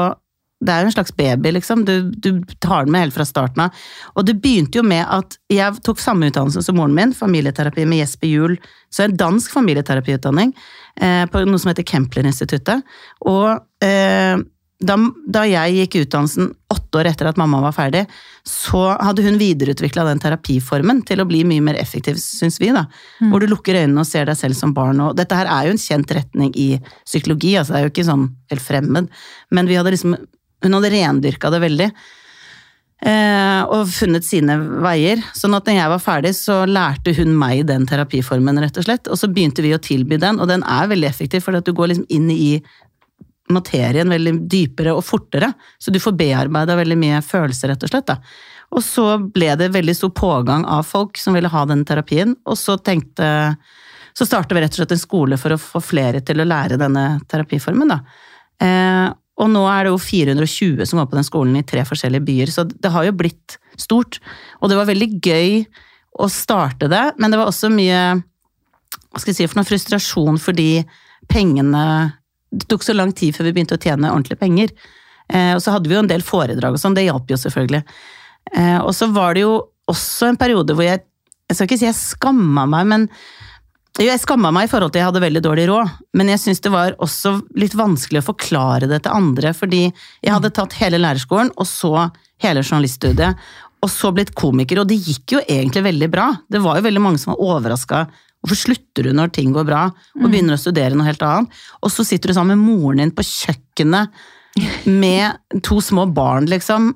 Det er jo en slags baby, liksom. Du, du tar den med helt fra starten av. Og det begynte jo med at jeg tok samme utdannelse som moren min, familieterapi med Jesper Juel. Så en dansk familieterapiutdanning eh, på noe som heter Kempler-instituttet. Og eh, da, da jeg gikk utdannelsen åtte år etter at mamma var ferdig, så hadde hun videreutvikla den terapiformen til å bli mye mer effektiv, syns vi. da. Hvor du lukker øynene og ser deg selv som barn. Og dette her er jo en kjent retning i psykologi, altså det er jo ikke sånn helt fremmed. Men vi hadde liksom, hun hadde rendyrka det veldig. Eh, og funnet sine veier. Sånn at når jeg var ferdig, så lærte hun meg den terapiformen, rett og slett. Og så begynte vi å tilby den, og den er veldig effektiv, for at du går liksom inn i materien veldig dypere og fortere. Så du får bearbeida veldig mye følelser, rett og slett. Da. Og så ble det veldig stor pågang av folk som ville ha den terapien, og så tenkte Så starta vi rett og slett en skole for å få flere til å lære denne terapiformen, da. Eh, og nå er det jo 420 som går på den skolen i tre forskjellige byer, så det har jo blitt stort. Og det var veldig gøy å starte det, men det var også mye hva skal jeg si, for noe frustrasjon fordi pengene Det tok så lang tid før vi begynte å tjene ordentlige penger. Eh, og så hadde vi jo en del foredrag og sånn, det hjalp jo selvfølgelig. Eh, og så var det jo også en periode hvor jeg Jeg skal ikke si jeg skamma meg, men jo, jeg skamma meg i forhold til jeg hadde veldig dårlig råd, men jeg syns det var også litt vanskelig å forklare det til andre, fordi jeg hadde tatt hele lærerskolen, og så hele journaliststudiet, og så blitt komiker, og det gikk jo egentlig veldig bra. Det var jo veldig mange som var overraska. Hvorfor slutter du når ting går bra, og begynner å studere noe helt annet? Og så sitter du sammen med moren din på kjøkkenet med to små barn, liksom,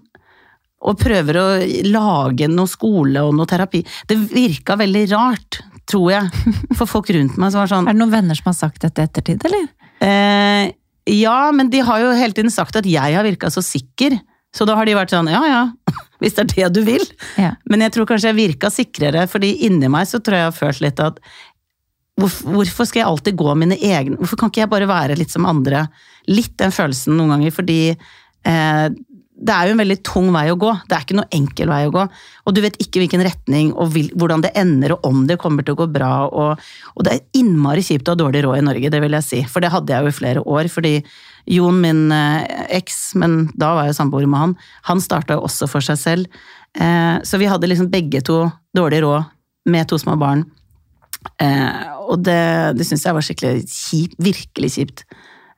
og prøver å lage noe skole og noe terapi. Det virka veldig rart tror jeg. For folk rundt meg som var sånn Er det noen venner som har sagt dette i ettertid, eller? eh, Ja, men de har jo hele tiden sagt at jeg har virka så sikker. Så da har de vært sånn ja ja, hvis det er det du vil. Ja. Men jeg tror kanskje jeg virka sikrere, fordi inni meg så tror jeg jeg har følt litt at hvorfor, skal jeg alltid gå mine egne Hvorfor kan ikke jeg bare være litt som andre? Litt den følelsen noen ganger, fordi eh, det er jo en veldig tung vei å gå. Det er ikke noe enkel vei å gå. Og du vet ikke hvilken retning og vil, hvordan det ender, og om det kommer til å gå bra. Og, og det er innmari kjipt å ha dårlig råd i Norge, det vil jeg si. For det hadde jeg jo i flere år. Fordi Jon, min eh, eks, men da var jeg samboer med han, han starta jo også for seg selv. Eh, så vi hadde liksom begge to dårlig råd med to små barn. Eh, og det, det syns jeg var skikkelig kjipt. Virkelig kjipt.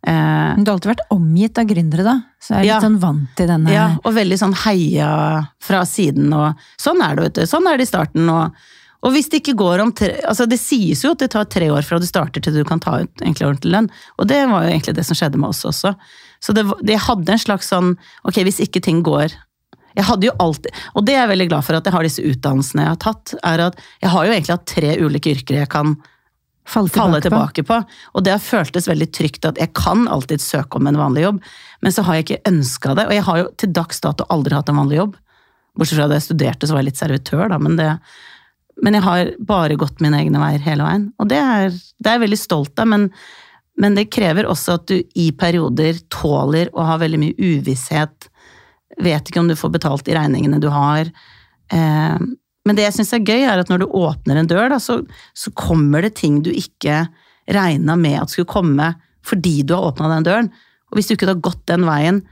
Eh, Men du har alltid vært omgitt av gründere, da. Så jeg er litt sånn vant til denne Ja, og veldig sånn heia fra siden, og sånn er det, vet du. Sånn er det i starten. Og, og hvis det ikke går om tre Altså, det sies jo at det tar tre år fra du starter til du kan ta ut egentlig ordentlig lønn, og det var jo egentlig det som skjedde med oss også. Så det, det hadde en slags sånn Ok, hvis ikke ting går jeg hadde jo alltid, og det er jeg veldig glad for at jeg har disse utdannelsene jeg har tatt, er at jeg har jo egentlig hatt tre ulike yrker jeg kan falle tilbake, falle på. på. Og det har føltes veldig trygt at jeg kan alltid søke om en vanlig jobb, men så har jeg ikke ønska det. Og jeg har jo til dags dato aldri hatt en vanlig jobb. Bortsett fra da jeg studerte, så var jeg litt servitør, da, men det Men jeg har bare gått mine egne veier hele veien. Og det er, det er jeg veldig stolt av, men, men det krever også at du i perioder tåler å ha veldig mye uvisshet. Vet ikke om du får betalt de regningene du har. Eh, men det jeg syns er gøy, er at når du åpner en dør, da, så, så kommer det ting du ikke regna med at skulle komme fordi du har åpna den døren. Og hvis du ikke hadde gått den veien,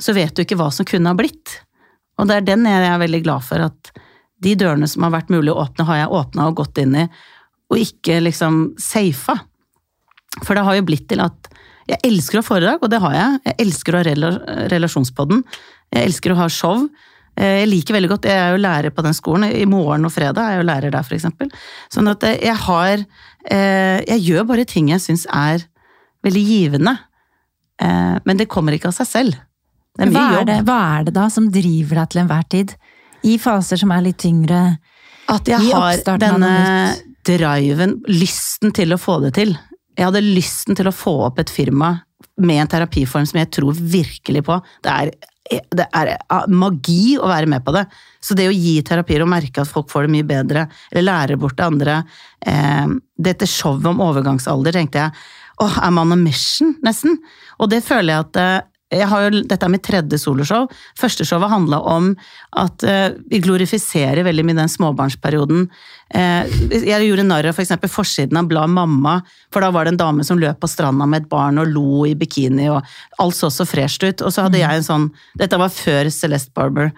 så vet du ikke hva som kunne ha blitt. Og det er den jeg er veldig glad for, at de dørene som har vært mulig å åpne, har jeg åpna og gått inn i, og ikke liksom safa. For det har jo blitt til at jeg elsker å ha foredrag, og det har jeg. Jeg elsker å ha relasjonspodden. Jeg elsker å ha show. Eh, Jeg liker veldig godt, jeg er jo lærer på den skolen. I morgen og fredag er jeg jo lærer der, eksempel. Sånn at eh, jeg har eh, Jeg gjør bare ting jeg syns er veldig givende. Men det kommer ikke av seg selv. Det er Hva mye er, jobb. det, hva er det da som driver deg til enhver tid? I faser som er litt tyngre? At jeg har denne driven, lysten til å få det til. Jeg hadde lysten til å få opp et firma med en terapiform som jeg tror virkelig på. Det er, det er magi å være med på det. Så det å gi terapier og merke at folk får det mye bedre, eller lærer bort det andre eh, Dette showet om overgangsalder tenkte jeg åh, er man on mission, nesten? Og det føler jeg at eh, jeg har jo, dette er mitt tredje soloshow. Første showet handla om at eh, vi glorifiserer veldig mye den småbarnsperioden. Eh, jeg gjorde narr av f.eks. For forsiden av bladet Mamma, for da var det en dame som løp på stranda med et barn og lo i bikini, og alt så så fresht ut. Og så hadde jeg en sånn Dette var før Celeste Barber.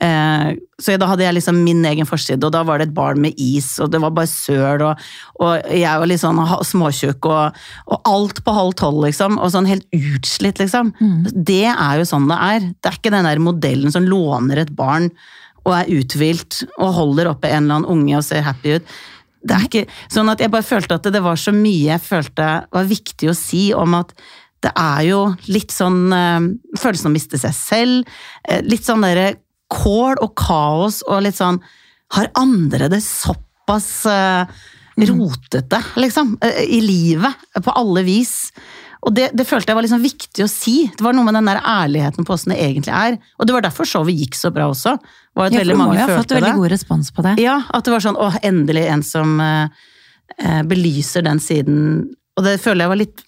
Eh, så da hadde jeg liksom min egen forside, og da var det et barn med is, og det var bare søl, og, og jeg var litt sånn småtjukk, og, og alt på halv tolv, liksom, og sånn helt utslitt, liksom. Det er jo sånn det er. Det er ikke den der modellen som låner et barn og er uthvilt og holder oppe en eller annen unge og ser happy ut. Det er ikke sånn at jeg bare følte at det var så mye jeg følte var viktig å si om at det er jo litt sånn eh, følelsen av å miste seg selv, eh, litt sånn derre kål og kaos og litt sånn Har andre det såpass uh, rotete, liksom, eh, i livet, på alle vis? Og det, det følte jeg var liksom viktig å si. Det var noe med den der ærligheten på åssen det egentlig er. Og det var derfor showet gikk så bra også. Var at Ja, veldig mange følte det. fått veldig god respons på det. Ja, at det var sånn åh, endelig en som eh, eh, belyser den siden. Og det føler jeg var litt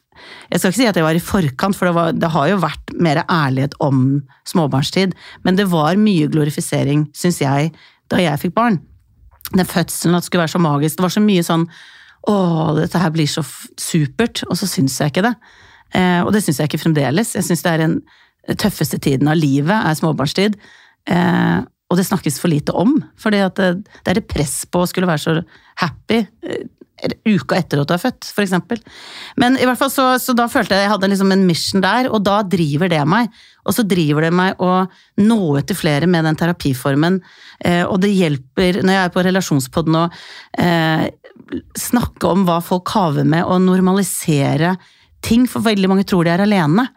Jeg skal ikke si at jeg var i forkant, for det, var, det har jo vært mer ærlighet om småbarnstid. Men det var mye glorifisering, syns jeg, da jeg fikk barn. Den fødselen, at det skulle være så magisk. Det var så mye sånn Å, dette her blir så supert. Og så syns jeg ikke det. Eh, og det syns jeg ikke fremdeles. Jeg syns det er den tøffeste tiden av livet, er småbarnstid. Eh, og det snakkes for lite om. For det, det er det press på å skulle være så happy eh, uka etter at du er født, eksempel. Men i hvert fall så, så da følte jeg jeg hadde liksom en mission der, og da driver det meg. Og så driver det meg å nå ut til flere med den terapiformen. Eh, og det hjelper, når jeg er på relasjonspodden nå, eh, snakke om hva folk kaver med, og normalisere ting, for veldig mange tror de er alene.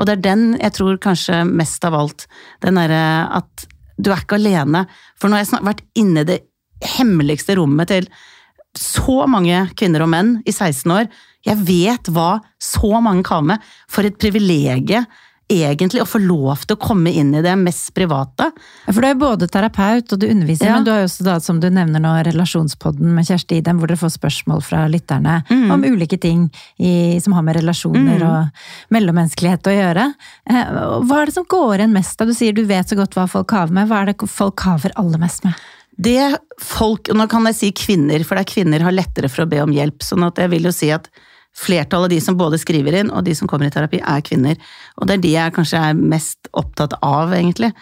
Og det er den jeg tror kanskje mest av alt. Den derre at du er ikke alene. For nå har jeg vært inne i det hemmeligste rommet til så mange kvinner og menn i 16 år. Jeg vet hva så mange kan med. For et privilegium egentlig å få lov til å komme inn i det mest private. For du er både terapeut og du underviser, Ja. men du har jo også da, som du nevner nå, relasjonspodden med Kjersti Idem, hvor dere får spørsmål fra lytterne Mm. om ulike ting i, som har med relasjoner og mellommenneskelighet å gjøre. Eh, Hva er det som går igjen mest da? Du sier du vet så godt hva folk kaver med. Hva er det folk haver aller mest med? Det folk, og nå kan jeg si kvinner, for det er kvinner har lettere for å be om hjelp, sånn at jeg vil jo si at flertallet av de som både skriver inn og de som kommer i terapi, er kvinner. Og det er de jeg kanskje er mest opptatt av, egentlig.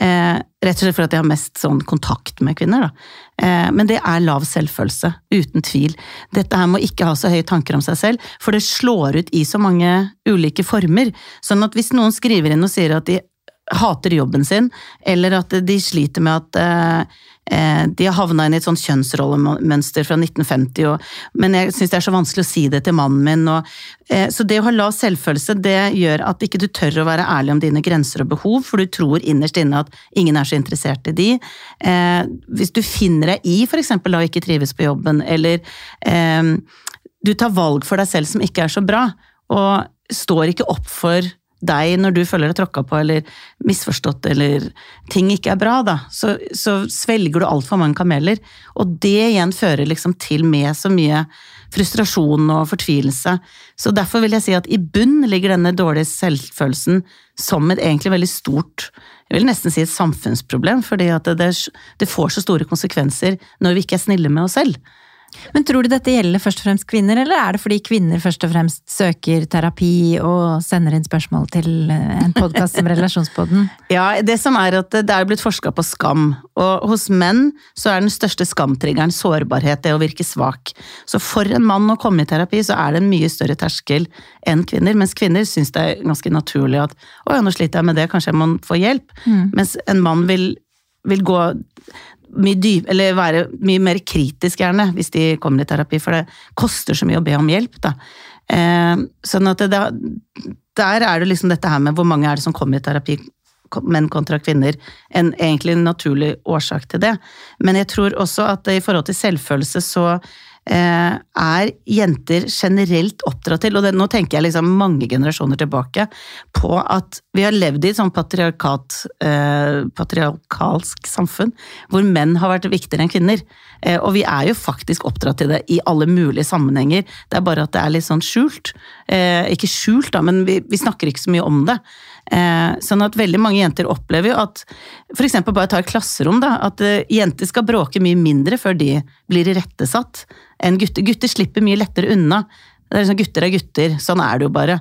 Eh, rett og slett for at jeg har mest sånn kontakt med kvinner, da. Eh, men det er lav selvfølelse, uten tvil. Dette her må ikke ha så høye tanker om seg selv, for det slår ut i så mange ulike former. Sånn at hvis noen skriver inn og sier at de hater jobben sin, eller at de sliter med at eh, de har havna inn i et sånt kjønnsrollemønster fra 1950, og, men jeg syns det er så vanskelig å si det til mannen min. Og, eh, så det å ha lav selvfølelse, det gjør at ikke du tør å være ærlig om dine grenser og behov, for du tror innerst inne at ingen er så interessert i de. Eh, hvis du finner deg i f.eks. å ikke trives på jobben, eller eh, du tar valg for deg selv som ikke er så bra, og står ikke opp for deg når du føler deg tråkka på eller misforstått eller ting ikke er bra, da, så, så svelger du altfor mange kameler. Og det igjen fører liksom til med så mye frustrasjon og fortvilelse. Så derfor vil jeg si at i bunn ligger denne dårlige selvfølelsen som et egentlig veldig stort jeg vil nesten si et samfunnsproblem, fordi det, det får så store konsekvenser når vi ikke er snille med oss selv. Men tror du dette gjelder først og fremst kvinner, eller er det fordi kvinner først og fremst søker terapi og sender inn spørsmål til eh, en podkast som Relasjonspodden? Ja, det som er at det er blitt forska på skam, og hos menn så er den største skamtriggeren sårbarhet, det å virke svak. Så for en mann å komme i terapi, så er det en mye større terskel enn kvinner, mens kvinner syns det er ganske naturlig at å ja, nå sliter jeg med det, kanskje jeg må få hjelp, mens en mann vil, vil gå mye dyp, eller være mye mer kritisk gjerne, hvis de kommer i terapi, for det koster så mye å be om hjelp, da. Eh, sånn at det, der er det liksom dette her med hvor mange er det som kommer i terapi, menn kontra kvinner, en egentlig naturlig årsak til det. Men jeg tror også at i forhold til selvfølelse så er jenter generelt oppdratt til, og det, nå tenker jeg liksom mange generasjoner tilbake, på at vi har levd i et sånn eh, patriarkalsk samfunn, hvor menn har vært viktigere enn kvinner. Eh, og vi er jo faktisk oppdratt til det i alle mulige sammenhenger, det er bare at det er litt sånn skjult. Eh, ikke skjult, da, men vi, vi snakker ikke så mye om det. Eh, sånn at veldig mange jenter opplever jo at f.eks. bare ta et klasserom, da, at jenter skal bråke mye mindre før de blir irettesatt enn gutter. Gutter slipper mye lettere unna. Det er liksom Gutter er gutter, sånn er det jo bare.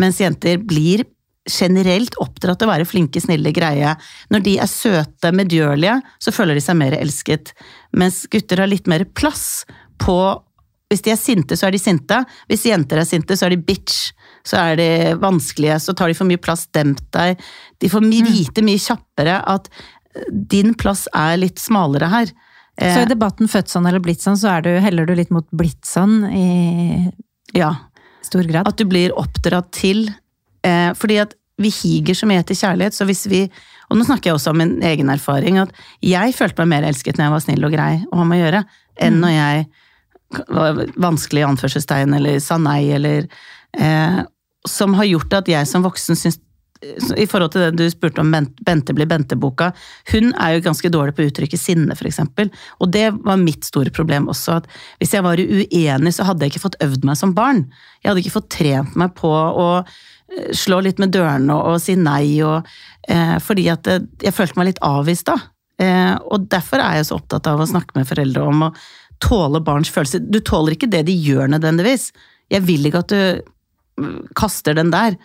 Mens jenter blir generelt oppdratt til å være flinke, snille, greie. Når de er søte, medgjørlige, så føler de seg mer elsket. Mens gutter har litt mer plass på Hvis de er sinte, så er de sinte. Hvis jenter er sinte, så er de bitch. Så er de vanskelige, så tar de for mye plass. Demp deg. De får vite mye kjappere at eh, din plass er litt smalere her. Eh, Så i debatten født sånn eller blitt sånn, så er du, heller du litt mot blitt sånn i ja. stor grad? At du blir oppdratt til eh, Fordi at vi higer så mye etter kjærlighet, så hvis vi Og nå snakker jeg også om min egen erfaring, at jeg følte meg mer elsket når jeg var snill og grei å ha med å gjøre, enn når jeg var vanskelig i anførselstegn, eller sa nei, eller eh, Som har gjort at jeg som voksen syns i forhold til det du spurte om Bente blir Bente-boka, hun er jo ganske dårlig på å uttrykke sinne, eksempel. Og det var mitt store problem også, at hvis jeg var uenig, så hadde jeg ikke fått øvd meg som barn. Jeg hadde ikke fått trent meg på å slå litt med dørene og, si nei, og, eh, fordi at eh, jeg følte meg litt avvist da. Eh, og derfor er jeg så opptatt av å snakke med foreldre om å tåle barns følelser. Du tåler ikke det de gjør nødvendigvis. Jeg vil ikke at du mm, kaster den der.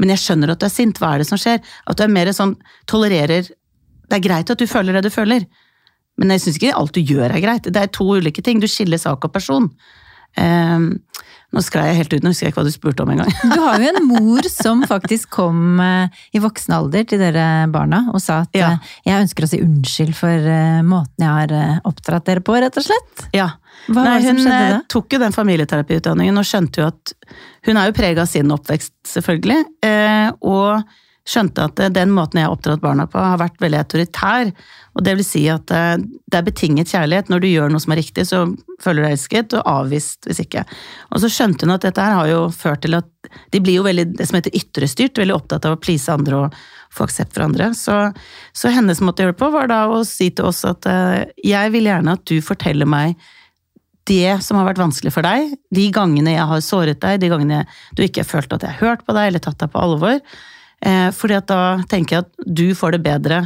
Men jeg skjønner at du er sint. Hva er det som skjer? At du er mer sånn tolererer Det er greit at du føler det du føler, men jeg syns ikke alt du gjør er greit. Det er to ulike ting. Du skiller sak og person. Ehm, nå sklei jeg helt ut, nå husker jeg ikke hva du spurte om engang. Du har jo en mor som faktisk kom eh, i voksen alder til dere barna og sa at Ja. eh, jeg ønsker å si unnskyld for eh, måten jeg har oppdratt dere på, rett og slett. Ja. Hva Nei, hun tok jo den familieterapiutdanningen og skjønte jo at Hun er jo prega av sin oppvekst, selvfølgelig. Og skjønte at eh, den måten jeg har oppdratt barna på, har vært veldig autoritær. Og det vil si at eh, det er betinget kjærlighet. Når du gjør noe som er riktig, så føler du deg elsket, og avvist hvis ikke. Og så skjønte hun at dette her har jo ført til at de blir jo veldig det som heter ytrestyrt, veldig opptatt av å please andre og få aksept for andre. Så, så hennes måte å gjøre det på var da å si til oss at eh, jeg vil gjerne at du forteller meg det som har vært vanskelig for deg, de gangene jeg har såret deg, de gangene du ikke har følt at jeg har hørt på deg eller tatt deg på alvor. Eh, fordi at da tenker jeg at du får det bedre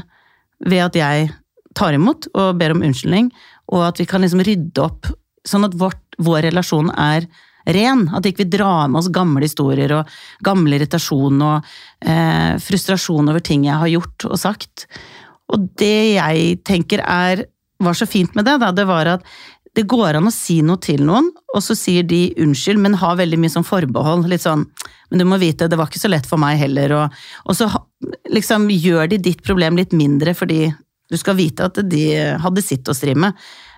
ved at jeg tar imot og ber om unnskyldning, og at vi kan liksom rydde opp, sånn at vårt, vår relasjon er ren. At ikke vi drar med oss gamle historier og gammel irritasjon og eh, frustrasjon over ting jeg har gjort og sagt. Og det jeg tenker er, var så fint med det, da, det var at det går an å si noe til noen, og så sier de unnskyld, men har veldig mye sånn forbehold. Litt sånn Men du må vite, det var ikke så lett for meg heller. Og, og så liksom gjør de ditt problem litt mindre, fordi du skal vite at de hadde sitt å stri med.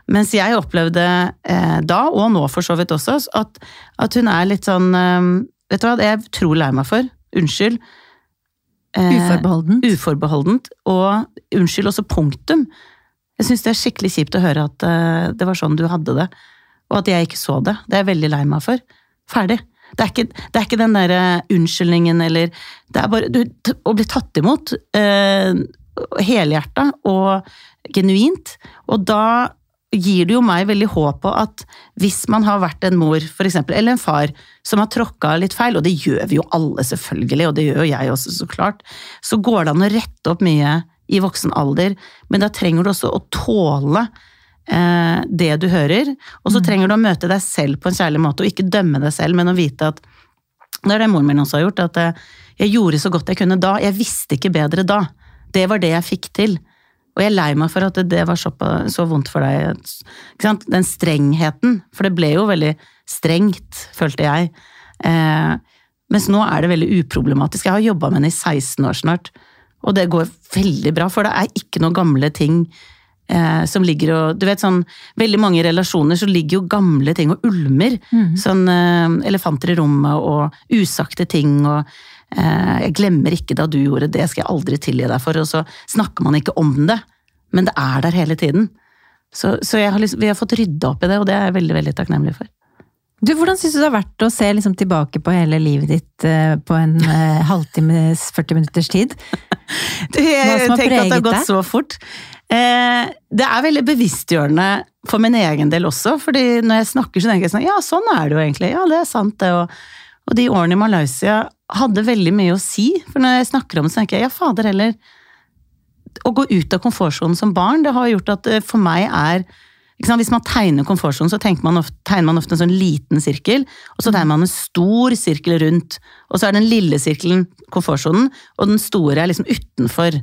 Mens jeg opplevde eh, da, og nå for så vidt også, at, at hun er litt sånn eh, Vet du hva, det er jeg utrolig lei meg for. Unnskyld. Eh, uforbeholdent. Uforbeholdent. Og unnskyld også punktum. Jeg syns det er skikkelig kjipt å høre at uh, det var sånn du hadde det, og at jeg ikke så det. Det er jeg veldig lei meg for. Ferdig. Det er ikke, det er ikke den derre uh, unnskyldningen eller Det er bare du, å bli tatt imot eh, helhjerta og genuint. Og da gir det jo meg veldig håp på at hvis man har vært en mor, for eksempel, eller en far, som har tråkka litt feil, og det gjør vi jo alle selvfølgelig, og det gjør jo jeg også, så klart, så går det an å rette opp mye i voksen alder, men da trenger du også å tåle eh, det du hører. Og så mm. trenger du å møte deg selv på en kjærlig måte, og ikke dømme deg selv, men å vite at Det er det moren min også har gjort, at eh, jeg gjorde så godt jeg kunne da. Jeg visste ikke bedre da. Det var det jeg fikk til. Og jeg er lei meg for at det var så, så vondt for deg. Den strengheten. For det ble jo veldig strengt, følte jeg. Eh, mens nå er det veldig uproblematisk. Jeg har jobba med henne i 16 år snart. Og det går veldig bra, for det er ikke noen gamle ting eh, som ligger og Du vet sånn Veldig mange relasjoner så ligger jo gamle ting og ulmer. Mm. Sånn eh, elefanter i rommet og usagte ting og eh, 'Jeg glemmer ikke da du gjorde det, skal jeg aldri tilgi deg for', og så snakker man ikke om det. Men det er der hele tiden. Så, så har liksom, vi har fått rydda opp i det, og det er jeg veldig, veldig takknemlig for. Du, Hvordan syns du det har vært å se liksom tilbake på hele livet ditt uh, på en uh, halvtimes, 40 minutters tid? du, jeg tenker at det har gått så fort. Eh, det er veldig bevisstgjørende for min egen del også, fordi når jeg snakker så tenker jeg sånn ja, sånn er det jo egentlig. Ja, det er sant, det. Og, og de årene i Malaysia hadde veldig mye å si. For når jeg snakker om det, så tenker jeg ja, fader heller. Å gå ut av komfortsonen som barn, det har gjort at det for meg er hvis man tegner komfortsonen, så man ofte, tegner man ofte en sånn liten sirkel, og så tegner man en stor sirkel rundt. Og så er den lille sirkelen komfortsonen, og den store er liksom utenfor.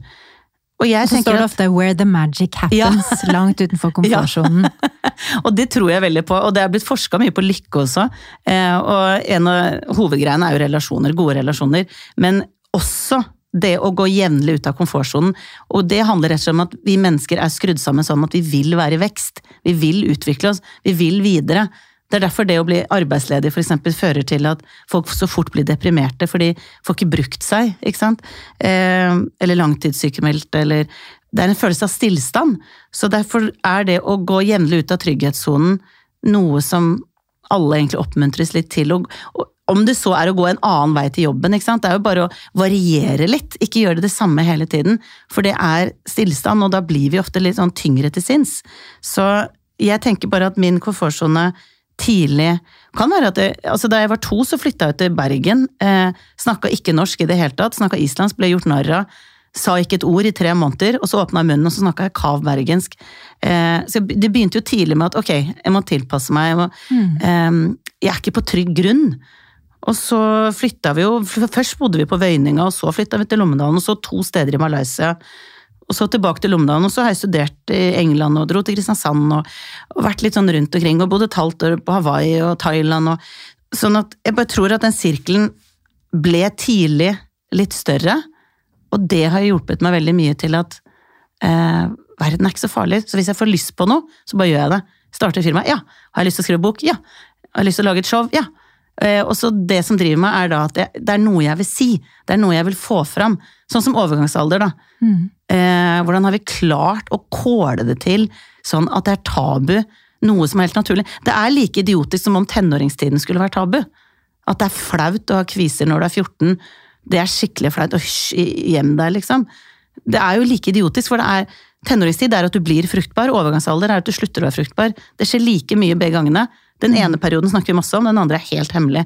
Og, og så står det ofte 'where the magic happens', ja. langt utenfor komfortsonen. Ja. og det tror jeg veldig på, og det er blitt forska mye på lykke også. Eh, og en av hovedgreiene er jo relasjoner, gode relasjoner. Men også det å gå jevnlig ut av komfortsonen. Og det handler rett og slett om at vi mennesker er skrudd sammen sånn at vi vil være i vekst. Vi vil utvikle oss. Vi vil videre. Det er derfor det å bli arbeidsledig for eksempel, fører til at folk så fort blir deprimerte, for de får ikke brukt seg, ikke sant. Eh, eller langtidssykemeldt, eller Det er en følelse av stillstand. Så derfor er det å gå jevnlig ut av trygghetssonen noe som alle egentlig oppmuntres litt til. Og, og om det så er å gå en annen vei til jobben. ikke sant? Det er jo bare å variere litt, ikke gjøre det samme hele tiden. For det er stillstand, og da blir vi ofte litt sånn tyngre til sinns. Så jeg tenker bare at min komfortsone tidlig kan være at det, altså Da jeg var to, så flytta jeg ut til Bergen. Eh, snakka ikke norsk i det hele tatt. Snakka islandsk, ble gjort narr av. Sa ikke et ord i tre måneder, og så åpna jeg munnen og så snakka jeg kav bergensk. Eh, så Det begynte jo tidlig med at ok, jeg må tilpasse meg. Jeg, må, mm. eh, jeg er ikke på trygg grunn. Og så flytta vi jo Først bodde vi på Vøyninga, og så flytta vi til Lommedalen, og så to steder i Malaysia. Og så tilbake til Lommedalen, og så har jeg studert i England og dro til Kristiansand og, og vært litt sånn rundt omkring, og bodd et halvt år på Hawaii og Thailand og Sånn at jeg bare tror at den sirkelen ble tidlig litt større, og det har hjulpet meg veldig mye til at eh, verden er ikke så farlig. Så hvis jeg får lyst på noe, så bare gjør jeg det. Starter firma, ja. Har jeg lyst til å skrive bok? Ja. Har jeg lyst til å lage et show? Ja. Eh, og så det som driver meg, er da at det, det er noe jeg vil si. Det er noe jeg vil få fram. Sånn som overgangsalder, da. Eh, hvordan har vi klart å kåle det til sånn at det er tabu? Noe som er helt naturlig. Det er like idiotisk som om tenåringstiden skulle vært tabu. At det er flaut å ha kviser når du er 14. Det er skikkelig flaut. Hysj, gjem deg, liksom. Det er jo like idiotisk, for det er tenåringstid er at du blir fruktbar, overgangsalder er at du slutter å være fruktbar. Det skjer like mye begge gangene. Den ene perioden snakker vi masse om, den andre er helt hemmelig.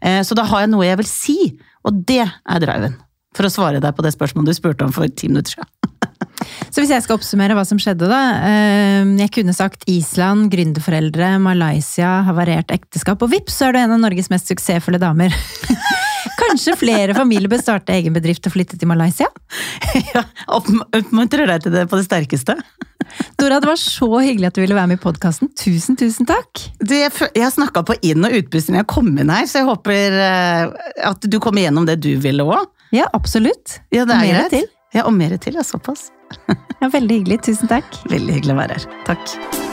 Eh, Så da har jeg noe jeg vil si, og det er driven. For å svare deg på det spørsmålet du spurte om for ti minutter siden. Så hvis jeg skal oppsummere hva som skjedde, da. eh, Jeg kunne sagt Island, gründerforeldre, Malaysia, havarert ekteskap, og vips, så er du en av Norges mest suksessfulle damer. Kanskje flere familier bør starte egen bedrift og flytte til Malaysia? Ja, Oppmuntrer deg til det på det sterkeste. Dora, det var så hyggelig at du ville være med i podkasten. Tusen, tusen takk. Du, jeg, jeg har snakka på inn- og utpust siden jeg kom inn her, så jeg håper eh, at du kommer gjennom det du ville òg. Ja, absolutt. Ja, det er Mer greit. til. Ja, og mer til. Ja, såpass. Ja, veldig hyggelig. Tusen takk. Veldig hyggelig å være her. Takk.